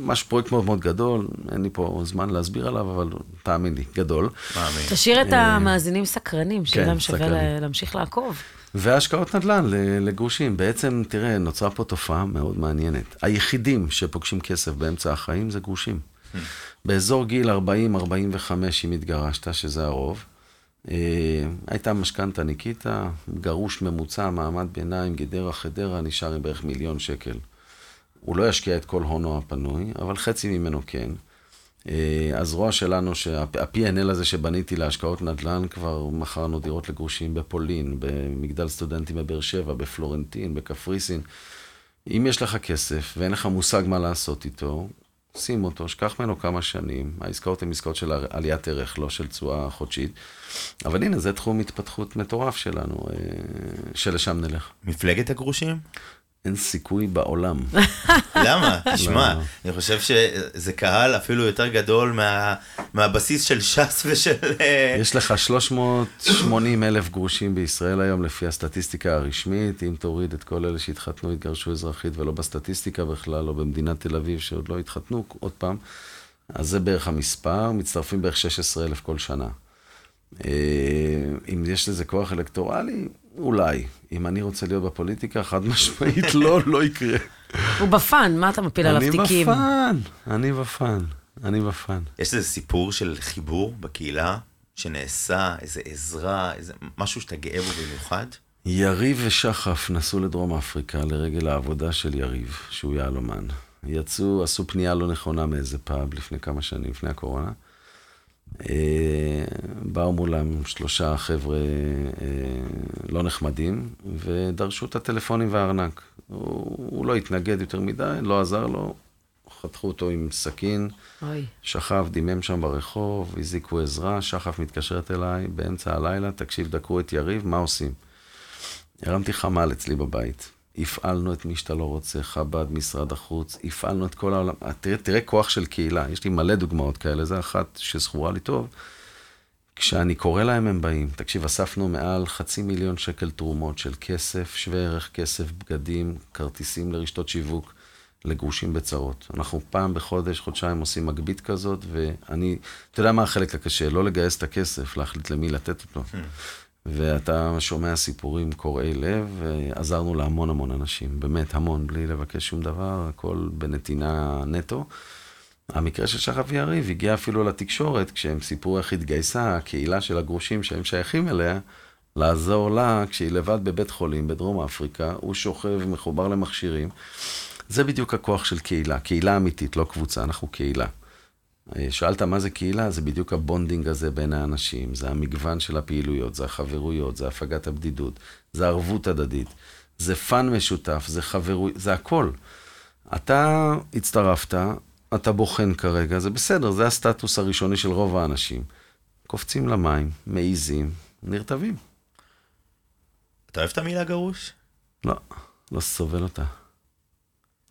ממש פרויקט מאוד מאוד גדול, אין לי פה זמן להסביר עליו, אבל תאמין לי, גדול. מאמין. תשאיר את המאזינים סקרנים, כן, להם שווה להמשיך לעקוב. והשקעות נדל"ן לגרושים. בעצם, תראה, נוצרה פה תופעה מאוד מעניינת. היחידים שפוגשים כסף באמצע החיים זה גרושים. באזור גיל 40-45, אם התגרשת, שזה הרוב, אה, הייתה משכנתה ניקיטה, גרוש ממוצע, מעמד ביניים, גדרה, חדרה, נשאר עם בערך מיליון שקל. הוא לא ישקיע את כל הונו הפנוי, אבל חצי ממנו כן. אה, הזרוע שלנו, ה-P&L הזה שבניתי להשקעות נדל"ן, כבר מכרנו דירות לגרושים בפולין, במגדל סטודנטים בבאר שבע, בפלורנטין, בקפריסין. אם יש לך כסף ואין לך מושג מה לעשות איתו, שים אותו, שכח ממנו כמה שנים. העסקאות הן עסקאות של עליית ערך, לא של תשואה חודשית. אבל הנה, זה תחום התפתחות מטורף שלנו, אה, שלשם נלך. מפלגת הגרושים? אין סיכוי בעולם. למה? תשמע, לא. אני חושב שזה קהל אפילו יותר גדול מה, מהבסיס של ש"ס ושל... אה, יש לך 380 אלף גרושים בישראל היום, לפי הסטטיסטיקה הרשמית. אם תוריד את כל אלה שהתחתנו, התגרשו אזרחית, ולא בסטטיסטיקה בכלל, או במדינת תל אביב, שעוד לא התחתנו עוד פעם, אז זה בערך המספר, מצטרפים בערך 16 אלף כל שנה. אה, אם יש לזה כוח אלקטורלי, אולי. אם אני רוצה להיות בפוליטיקה, חד משמעית לא, לא יקרה. הוא ב fun, מה אתה מפיל עליו תיקים? אני ב fun, אני ב fun, אני ב fun. יש איזה סיפור של חיבור בקהילה, שנעשה, איזה עזרה, איזה משהו שאתה גאה בו במיוחד? יריב ושחף נסעו לדרום אפריקה לרגל העבודה של יריב, שהוא יהלומן. יצאו, עשו פנייה לא נכונה מאיזה פאב לפני כמה שנים, לפני הקורונה. אה, באו מולם שלושה חבר'ה אה, לא נחמדים, ודרשו את הטלפונים והארנק. הוא, הוא לא התנגד יותר מדי, לא עזר לו, חתכו אותו עם סכין, אוי. שכב, דימם שם ברחוב, הזיקו עזרה, שחף מתקשרת אליי באמצע הלילה, תקשיב, דקרו את יריב, מה עושים? הרמתי חמ"ל אצלי בבית. הפעלנו את מי שאתה לא רוצה, חב"ד, משרד החוץ, הפעלנו את כל העולם. תראה, תראה כוח של קהילה, יש לי מלא דוגמאות כאלה, זה אחת שזכורה לי טוב. כשאני קורא להם, הם באים. תקשיב, אספנו מעל חצי מיליון שקל תרומות של כסף, שווה ערך כסף, בגדים, כרטיסים לרשתות שיווק, לגרושים בצרות. אנחנו פעם בחודש, חודשיים עושים מגבית כזאת, ואני, אתה יודע מה החלק הקשה? לא לגייס את הכסף, להחליט למי לתת אותו. ואתה שומע סיפורים קורעי לב, ועזרנו להמון המון אנשים, באמת המון, בלי לבקש שום דבר, הכל בנתינה נטו. המקרה של שחף ויריב הגיע אפילו לתקשורת, כשהם סיפרו איך התגייסה הקהילה של הגרושים שהם שייכים אליה, לעזור לה כשהיא לבד בבית חולים בדרום אפריקה, הוא שוכב, מחובר למכשירים. זה בדיוק הכוח של קהילה, קהילה אמיתית, לא קבוצה, אנחנו קהילה. אה, שאלת מה זה קהילה? זה בדיוק ה bonding הזה בין האנשים, זה המגוון של הפעילויות, זה החברויות, זה הפגת הבדידות, זה ערבות הדדית, זה fun משותף, זה חברות, זה הכל. אתה הצטרפת, אתה בוחן כרגע, זה בסדר, זה הסטטוס הראשוני של רוב האנשים. קופצים למים, מעיזים, נרטבים. אתה אוהב את המילה גרוש? לא, לא סובל אותה.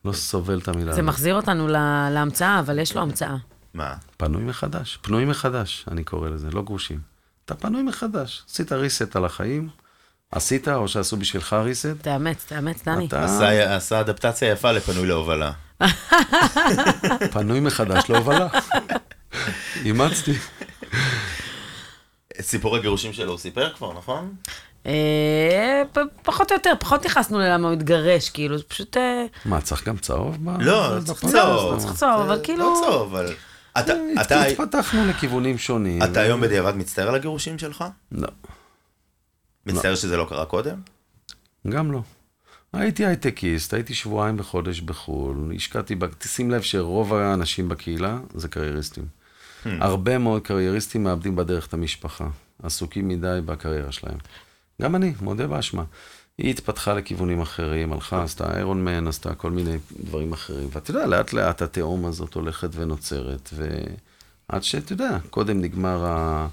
לא סובל את המילה. זה מחזיר אותנו להמצאה, אבל יש לו המצאה. מה? פנוי מחדש. פנוי מחדש, אני קורא לזה, לא גרושים. אתה פנוי מחדש. עשית ריסט על החיים, עשית, או שעשו בשבילך ריסט. תאמץ, תאמץ, דני. אתה... עשה, עשה אדפטציה יפה לפנוי להובלה. פנוי מחדש להובלה. אימצתי. את סיפור הגירושים שלו הוא סיפר כבר, נכון? אה, פחות או יותר, פחות נכנסנו ללמה הוא התגרש, כאילו, זה פשוט... אה, מה, צריך גם צהוב? לא, צריך צהוב. צריך צהוב, אבל כאילו... לא צהוב, אבל... אתה, אתה... התפתחנו לכיוונים שונים. אתה היום בדיעבד מצטער על הגירושים שלך? לא. מצטער לא. שזה לא קרה קודם? גם לא. הייתי הייטקיסט, הייתי שבועיים בחודש בחו"ל, השקעתי, שים לב שרוב האנשים בקהילה זה קרייריסטים. Hmm. הרבה מאוד קרייריסטים מאבדים בדרך את המשפחה, עסוקים מדי בקריירה שלהם. גם אני, מודה באשמה. היא התפתחה לכיוונים אחרים, הלכה, עשתה איירון מן, עשתה כל מיני דברים אחרים. ואתה יודע, לאט לאט התהום הזאת הולכת ונוצרת, ועד שאתה יודע, קודם נגמר ה...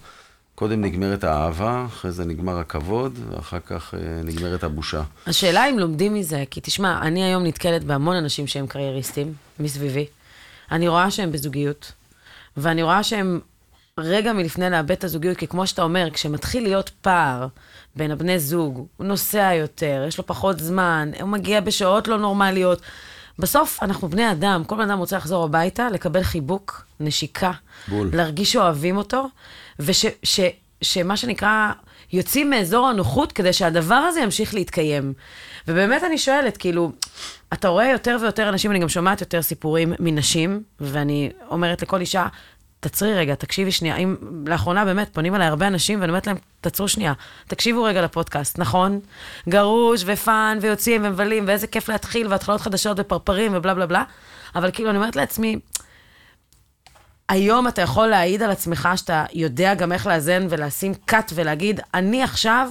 קודם נגמרת האהבה, אחרי זה נגמר הכבוד, ואחר כך אה, נגמרת הבושה. השאלה אם לומדים מזה, כי תשמע, אני היום נתקלת בהמון אנשים שהם קרייריסטים מסביבי. אני רואה שהם בזוגיות, ואני רואה שהם רגע מלפני לאבד את הזוגיות, כי כמו שאתה אומר, כשמתחיל להיות פער בין הבני זוג, הוא נוסע יותר, יש לו פחות זמן, הוא מגיע בשעות לא נורמליות. בסוף אנחנו בני אדם, כל בן אדם רוצה לחזור הביתה, לקבל חיבוק, נשיקה, בול. להרגיש שאוהבים אותו, ושמה שנקרא, יוצאים מאזור הנוחות כדי שהדבר הזה ימשיך להתקיים. ובאמת אני שואלת, כאילו, אתה רואה יותר ויותר אנשים, אני גם שומעת יותר סיפורים מנשים, ואני אומרת לכל אישה, תעצרי רגע, תקשיבי שנייה. אם לאחרונה באמת פונים אליי הרבה אנשים, ואני אומרת להם, תעצרו שנייה, תקשיבו רגע לפודקאסט, נכון? גרוש ופאן ויוצאים ומבלים, ואיזה כיף להתחיל, והתחלות חדשות ופרפרים ובלה בלה בלה, אבל כאילו, אני אומרת לעצמי, היום אתה יכול להעיד על עצמך שאתה יודע גם איך לאזן ולשים קאט ולהגיד, אני עכשיו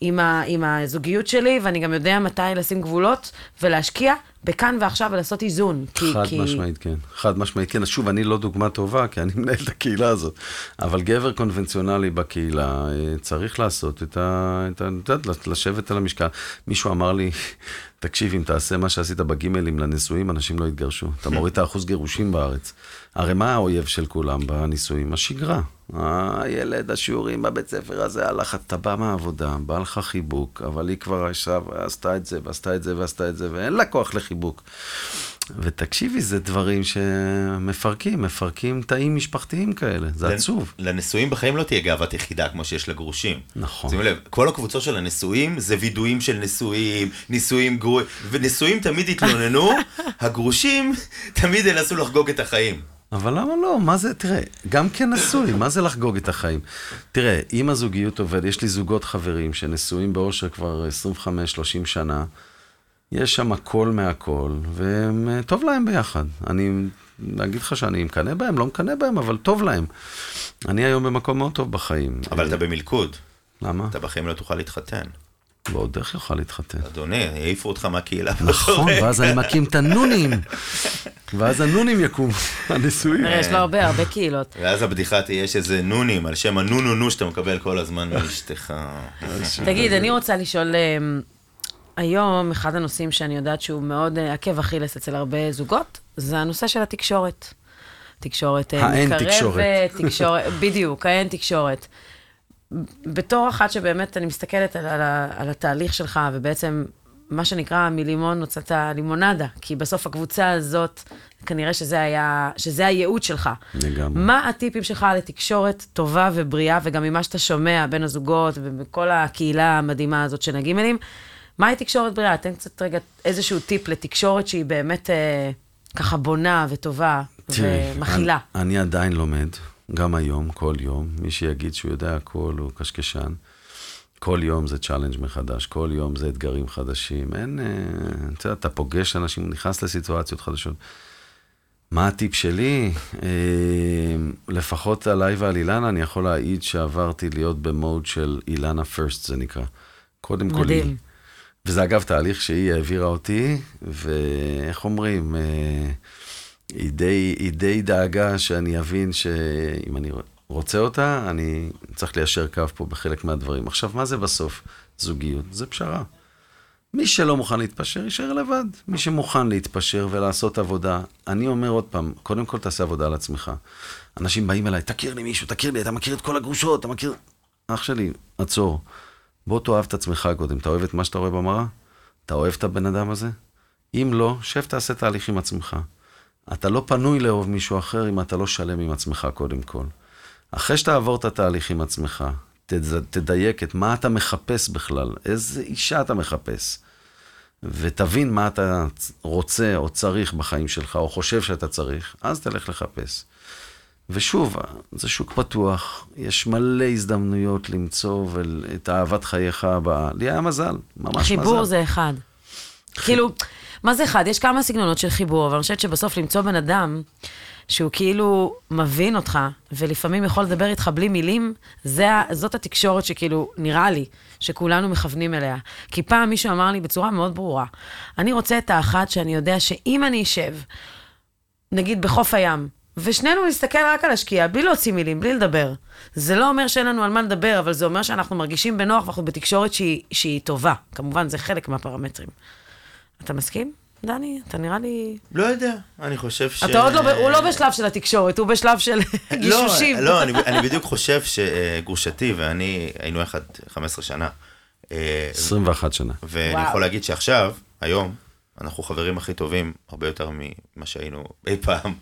עם, ה, עם הזוגיות שלי, ואני גם יודע מתי לשים גבולות ולהשקיע בכאן ועכשיו ולעשות איזון. כי, חד כי... משמעית, כן. חד משמעית, כן. אז שוב, אני לא דוגמה טובה, כי אני מנהל את הקהילה הזאת. אבל גבר קונבנציונלי בקהילה אה, צריך לעשות את ה... את ה... את יודעת, לשבת על המשקל. מישהו אמר לי, תקשיב, אם תעשה מה שעשית בגימלים לנישואים, אנשים לא יתגרשו. אתה מוריד את האחוז גירושים בארץ. הרי מה האויב של כולם בנישואים? השגרה. הילד, השיעורים בבית ספר הזה, הלך, אתה בא מהעבודה, בא לך חיבוק, אבל היא כבר עשתה את זה, ועשתה את זה, ועשתה את זה, ואין לה כוח לחיבוק. ותקשיבי, זה דברים שמפרקים, מפרקים תאים משפחתיים כאלה, זה עצוב. לנשואים בחיים לא תהיה גאוות יחידה כמו שיש לגרושים. נכון. שימו לב, כל הקבוצות של הנשואים זה וידויים של נשואים, נישואים גרועים, ונשואים תמיד יתלוננו, הגרושים תמיד ינסו לחגוג את החיים. אבל למה לא? מה זה, תראה, גם כנשוי, מה זה לחגוג את החיים? תראה, אם הזוגיות עובד, יש לי זוגות חברים שנשואים באושר כבר 25-30 שנה, יש שם הכל מהכל, וטוב להם ביחד. אני אגיד לך שאני מקנא בהם, לא מקנא בהם, אבל טוב להם. אני היום במקום מאוד טוב בחיים. אבל אתה במלכוד. למה? אתה בחיים לא תוכל להתחתן. ועוד איך יוכל להתחתן. אדוני, העיפו אותך מהקהילה. נכון, ואז אני מקים את הנונים. ואז הנונים יקומו, הנשואים. יש לו הרבה, הרבה קהילות. ואז הבדיחה תהיה שזה נונים, על שם הנו נו נו שאתה מקבל כל הזמן מאשתך. תגיד, אני רוצה לשאול, אמ, היום אחד הנושאים שאני יודעת שהוא מאוד אה, עקב אכילס אצל הרבה זוגות, זה הנושא של התקשורת. תקשורת אה, האין מתקרבת, תקשורת. תקשורת, בדיוק, האין תקשורת. בתור אחת שבאמת אני מסתכלת על, על, על התהליך שלך, ובעצם מה שנקרא מלימון הוצאת לימונדה, כי בסוף הקבוצה הזאת, כנראה שזה היה, שזה הייעוד שלך. לגמרי. מה הטיפים שלך לתקשורת טובה ובריאה, וגם ממה שאתה שומע בין הזוגות ובכל הקהילה המדהימה הזאת של הגימלים, מהי תקשורת בריאה? תן קצת רגע איזשהו טיפ לתקשורת שהיא באמת אה, ככה בונה וטובה תראי, ומכילה. אני, אני עדיין לומד, גם היום, כל יום. מי שיגיד שהוא יודע הכל הוא קשקשן. כל יום זה challenge מחדש, כל יום זה אתגרים חדשים. אין, אה, אתה יודע, אתה פוגש אנשים, נכנס לסיטואציות חדשות. מה הטיפ שלי? אה, לפחות עליי ועל אילנה, אני יכול להעיד שעברתי להיות ב mode של אילנה first, זה נקרא. קודם כל. היא. וזה אגב תהליך שהיא העבירה אותי, ואיך אומרים, אה, היא די, היא די דאגה שאני אבין שאם אני רוצה אותה, אני צריך ליישר קו פה בחלק מהדברים. עכשיו, מה זה בסוף? זוגיות, זה פשרה. מי שלא מוכן להתפשר, יישאר לבד. מי שמוכן להתפשר ולעשות עבודה, אני אומר עוד פעם, קודם כל תעשה עבודה על עצמך. אנשים באים אליי, תכיר לי מישהו, תכיר לי, אתה מכיר את כל הגרושות, אתה מכיר... אח שלי, עצור. בוא תאהב את עצמך קודם. אתה אוהב את מה שאתה רואה במראה? אתה אוהב את הבן אדם הזה? אם לא, שב תעשה תהליך עם עצמך. אתה לא פנוי לאהוב מישהו אחר אם אתה לא שלם עם עצמך קודם כל. אחרי שתעבור את התהליך עם עצמך, תד- תדייק את מה אתה מחפש בכלל, איזה אישה אתה מחפש. ותבין מה אתה רוצה או צריך בחיים שלך, או חושב שאתה צריך, אז תלך לחפש. ושוב, זה שוק פתוח, יש מלא הזדמנויות למצוא ול- את אהבת חייך הבאה. לי היה מזל, ממש מזל. חיבור זה אחד. כאילו, מה זה אחד? יש כמה סגנונות של חיבור, אבל אני חושבת שבסוף למצוא בן אדם שהוא כאילו מבין אותך, ולפעמים יכול לדבר איתך בלי מילים, זה, זאת התקשורת שכאילו, נראה לי, שכולנו מכוונים אליה. כי פעם מישהו אמר לי בצורה מאוד ברורה, אני רוצה את האחת שאני יודע שאם אני אשב, נגיד בחוף הים, ושנינו נסתכל רק על השקיעה, בלי להוציא מילים, בלי לדבר. זה לא אומר שאין לנו על מה לדבר, אבל זה אומר שאנחנו מרגישים בנוח ואנחנו בתקשורת שהיא, שהיא טובה. כמובן, זה חלק מהפרמטרים. אתה מסכים, דני? אתה נראה לי... לא יודע, אני חושב ש... אתה עוד לא, הוא לא בשלב של התקשורת, הוא בשלב של גישושים. לא, לא אני, אני בדיוק חושב שגרושתי ואני היינו יחד 15 שנה. אה, 21 שנה. ואני וואו. יכול להגיד שעכשיו, היום, אנחנו חברים הכי טובים, הרבה יותר ממה שהיינו אי פעם.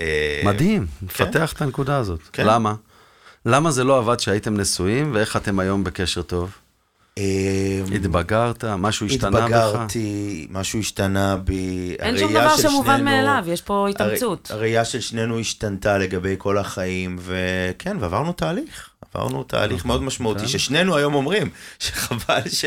אה, מדהים, כן. מפתח את הנקודה הזאת. כן. למה? למה זה לא עבד שהייתם נשואים, ואיך אתם היום בקשר טוב? אה, התבגרת? משהו השתנה בך? התבגרתי, משהו השתנה בי. אין שום דבר של שמובן שנינו- מאליו, יש פה התאמצות. הר- הראייה של שנינו השתנתה לגבי כל החיים, וכן, ועברנו תהליך. עברנו תהליך מאוד משמעותי. ששנינו היום אומרים שחבל ש...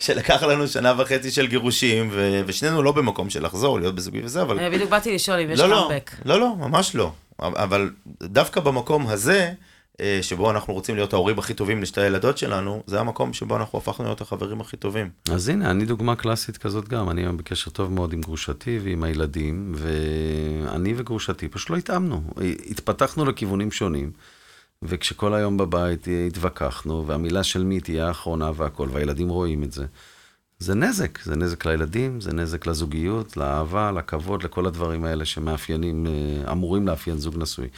שלקח לנו שנה וחצי של גירושים, ו... ושנינו לא במקום של לחזור, להיות בזוגי וזה, אבל... אה, בדיוק באתי לשאול אם יש לא, לא, קאמבק. לא, לא, ממש לא. אבל דווקא במקום הזה, אה, שבו אנחנו רוצים להיות ההורים הכי טובים לשתי הילדות שלנו, זה המקום שבו אנחנו הפכנו להיות החברים הכי טובים. אז הנה, אני דוגמה קלאסית כזאת גם. אני היום בקשר טוב מאוד עם גרושתי ועם הילדים, ואני וגרושתי פשוט לא התאמנו. התפתחנו לכיוונים שונים, וכשכל היום בבית התווכחנו, והמילה של מי תהיה האחרונה והכל, והילדים רואים את זה. זה נזק, זה נזק לילדים, זה נזק לזוגיות, לאהבה, לכבוד, לכל הדברים האלה שמאפיינים, אה, אמורים לאפיין זוג נשוי.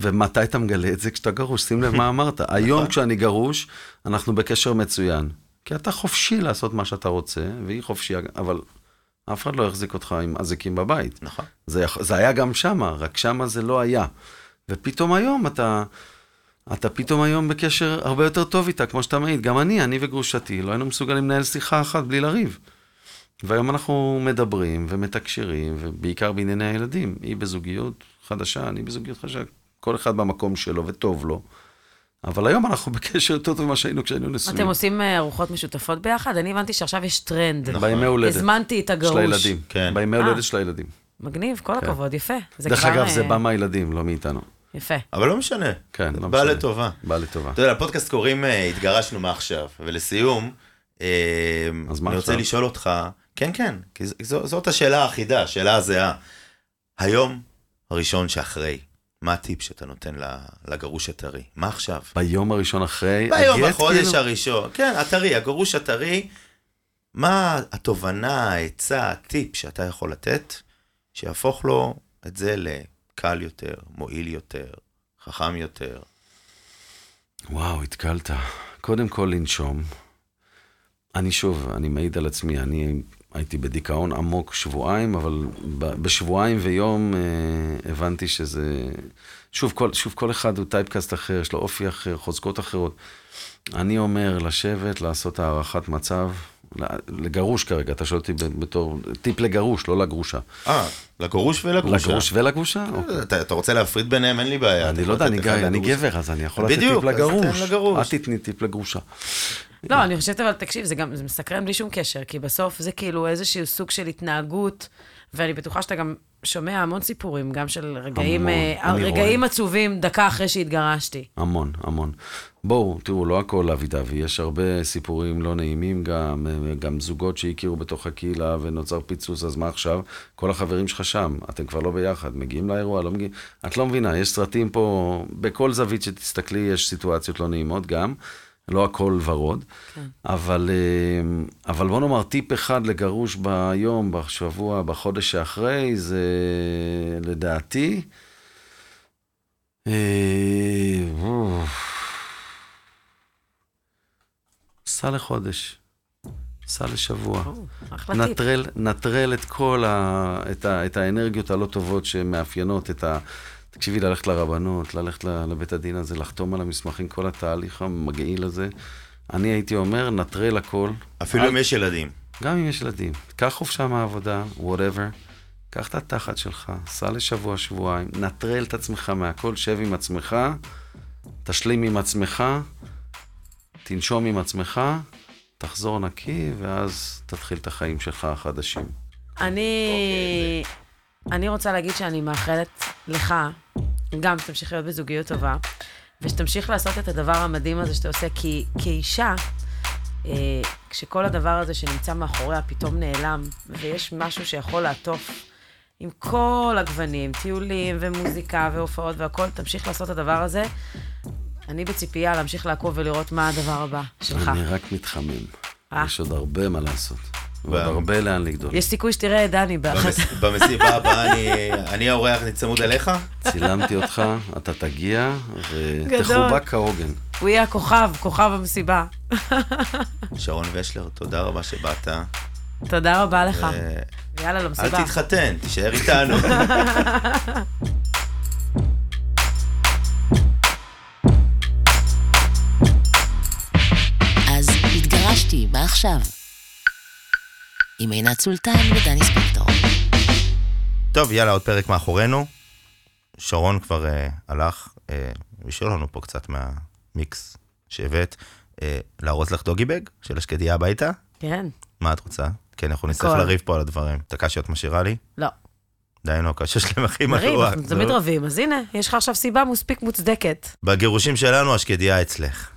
ומתי אתה מגלה את זה? כשאתה גרוש, שים לב מה אמרת. היום. כשאני גרוש, אנחנו בקשר מצוין. כי אתה חופשי לעשות מה שאתה רוצה, והיא חופשייה, אבל אף אחד לא יחזיק אותך עם אזיקים בבית. נכון. זה, זה היה גם שמה, רק שמה זה לא היה. ופתאום היום אתה, אתה פתאום היום בקשר הרבה יותר טוב איתה, כמו שאתה מעיד. גם אני, אני וגרושתי, לא היינו מסוגלים לנהל שיחה אחת בלי לריב. והיום אנחנו מדברים ומתקשרים, ובעיקר בענייני הילדים. היא בזוגיות חדשה, אני בזוגיות חדשה, כל אחד במקום שלו וטוב לו. אבל היום אנחנו בקשר יותר טוב ממה שהיינו כשהיינו נשואים. אתם עושים אה, ארוחות משותפות ביחד? אני הבנתי שעכשיו יש טרנד. נכון. בימי הולדת. הזמנתי את של הגרוש. הילדים. כן. בימי אה. הולדת של הילדים. מגניב, כל הכבוד, יפה. זה דרך כבר, אגב, זה אה, בא מהילדים, לא מאיתנו. יפה. אבל לא משנה. כן, לא בא משנה. לטובה. בא לטובה. אתה יודע, לפודקאסט קוראים אה, התגרשנו מה עכשיו, ולסיום, אה, אני רוצה? לשאול אותך, כן, כן, כי זאת השאלה האחידה, השאלה הזהה. היום הראשון שאחרי, מה הטיפ שאתה נותן ל- לגרוש הטרי? מה עכשיו? ביום הראשון אחרי ביום, בחודש כאילו? הראשון, כן, הטרי, הגרוש הטרי, מה התובנה, העצה, הטיפ שאתה יכול לתת, שיהפוך לו את זה לקל יותר, מועיל יותר, חכם יותר? וואו, התקלת. קודם כל לנשום. אני שוב, אני מעיד על עצמי, אני הייתי בדיכאון עמוק שבועיים, אבל בשבועיים ויום אה, הבנתי שזה... שוב כל, שוב, כל אחד הוא typecast אחר, יש לו אופי אחר, חוזקות אחרות. אני אומר, לשבת, לעשות הערכת מצב, לגרוש כרגע, אתה שואל אותי ב- בתור טיפ לגרוש, לא לגרושה. אה, לגרוש ולגרושה. לגרוש ולגרושה? אוקיי. אתה, אתה רוצה להפריד ביניהם, אין לי בעיה. אני לא יודע, אני לגרוש. גבר, אז אני יכול לתת בדיוק, טיפ אז תן לגרוש. לגרוש. אל תתני טיפ לגרושה. לא, אני חושבת, אבל תקשיב, זה גם, זה מסקרן בלי שום קשר, כי בסוף זה כאילו איזשהו סוג של התנהגות, ואני בטוחה שאתה גם שומע המון סיפורים, גם של רגעים, המון, אה, אני רגעים רואה. עצובים, דקה אחרי שהתגרשתי. המון, המון. בואו, תראו, לא הכל אבי דבי, יש הרבה סיפורים לא נעימים גם, אה, גם זוגות שהכירו בתוך הקהילה ונוצר פיצוץ, אז מה עכשיו? כל החברים שלך שם, אתם כבר לא ביחד, מגיעים לאירוע, לא מגיעים... את לא מבינה, יש סרטים פה, בכל זווית שתסתכלי יש סיטואציות לא נעימות גם, לא הכל ורוד, כן. אבל, אה, אבל בוא נאמר, טיפ אחד לגרוש ביום, בשבוע, בחודש שאחרי, זה לדעתי... אה. סע לחודש, סע לשבוע. נטרל, נטרל את כל ה, את, ה, את האנרגיות הלא טובות שמאפיינות את ה... תקשיבי, ללכת לרבנות, ללכת ל- לבית הדין הזה, לחתום על המסמכים, כל התהליך המגעיל הזה. אני הייתי אומר, נטרל הכל. אפילו אל- אם יש ילדים. גם אם יש ילדים. קח חופשה מהעבודה, whatever. קח את התחת שלך, סע לשבוע, שבועיים, נטרל את עצמך מהכל, שב עם עצמך, תשלים עם עצמך, תנשום עם עצמך, תחזור נקי, ואז תתחיל את החיים שלך החדשים. אני, אני רוצה להגיד שאני מאחלת לך, גם שתמשיך להיות בזוגיות טובה, ושתמשיך לעשות את הדבר המדהים הזה שאתה עושה, כי כאישה, אה, כשכל הדבר הזה שנמצא מאחוריה פתאום נעלם, ויש משהו שיכול לעטוף עם כל הגוונים, טיולים ומוזיקה והופעות והכול, תמשיך לעשות את הדבר הזה. אני בציפייה להמשיך לעקוב ולראות מה הדבר הבא שלך. אני רק מתחמם. אה. יש עוד הרבה מה לעשות. ועוד הרבה לאן לגדול. יש סיכוי שתראה את דני באחת. במס- במסיבה הבאה אני- אני האורח נצמוד אליך? צילמתי אותך, אתה תגיע. ותחובק כהוגן. הוא יהיה הכוכב, כוכב המסיבה. שרון ושלר, תודה רבה שבאת. תודה רבה לך. יאללה, אל למסיבה. תתחתן, תישאר איתנו. אז התגרשתי, מה עכשיו? עם עינת סולטן ודני ספקטור. טוב, יאללה, עוד פרק מאחורינו. שרון כבר uh, הלך, uh, הוא השאיר לנו פה קצת מהמיקס שהבאת. Uh, לארוז לך דוגיבג של השקדיה הביתה? כן. מה את רוצה? כן, אנחנו נצטרך. לריב פה על הדברים. את הקשיות משאירה לי? לא. דיינו, הקשה שלהם הכי נריב, מרוח. אנחנו תמיד רבים, אז הנה, יש לך עכשיו סיבה מספיק מוצדקת. בגירושים שלנו, השקדיה אצלך.